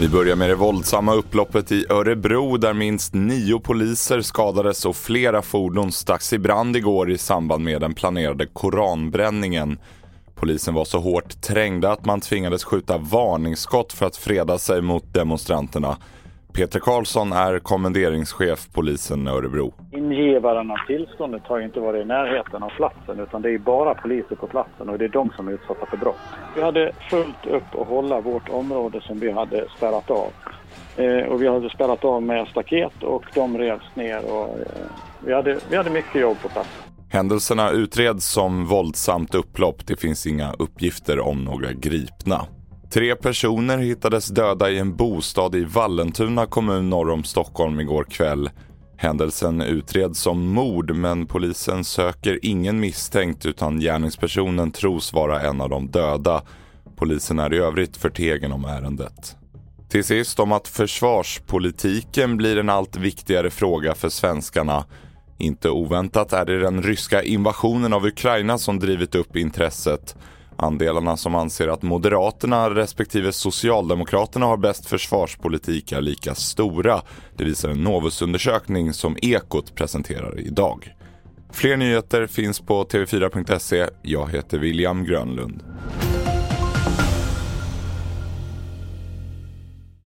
Vi börjar med det våldsamma upploppet i Örebro där minst nio poliser skadades och flera fordon stacks i brand igår i samband med den planerade koranbränningen. Polisen var så hårt trängda att man tvingades skjuta varningsskott för att freda sig mot demonstranterna. Peter Karlsson är kommenderingschef polisen Örebro. Ingivaren av tillståndet har inte varit i närheten av platsen utan det är bara poliser på platsen och det är de som är utsatta för brott. Vi hade fullt upp att hålla vårt område som vi hade spärrat av. Eh, och vi hade spärrat av med staket och de revs ner och eh, vi, hade, vi hade mycket jobb på platsen. Händelserna utreds som våldsamt upplopp. Det finns inga uppgifter om några gripna. Tre personer hittades döda i en bostad i Vallentuna kommun norr om Stockholm igår kväll. Händelsen utreds som mord men polisen söker ingen misstänkt utan gärningspersonen tros vara en av de döda. Polisen är i övrigt förtegen om ärendet. Till sist om att försvarspolitiken blir en allt viktigare fråga för svenskarna. Inte oväntat är det den ryska invasionen av Ukraina som drivit upp intresset. Andelarna som anser att Moderaterna respektive Socialdemokraterna har bäst försvarspolitik är lika stora. Det visar en Novusundersökning som Ekot presenterar idag. Fler nyheter finns på tv4.se. Jag heter William Grönlund.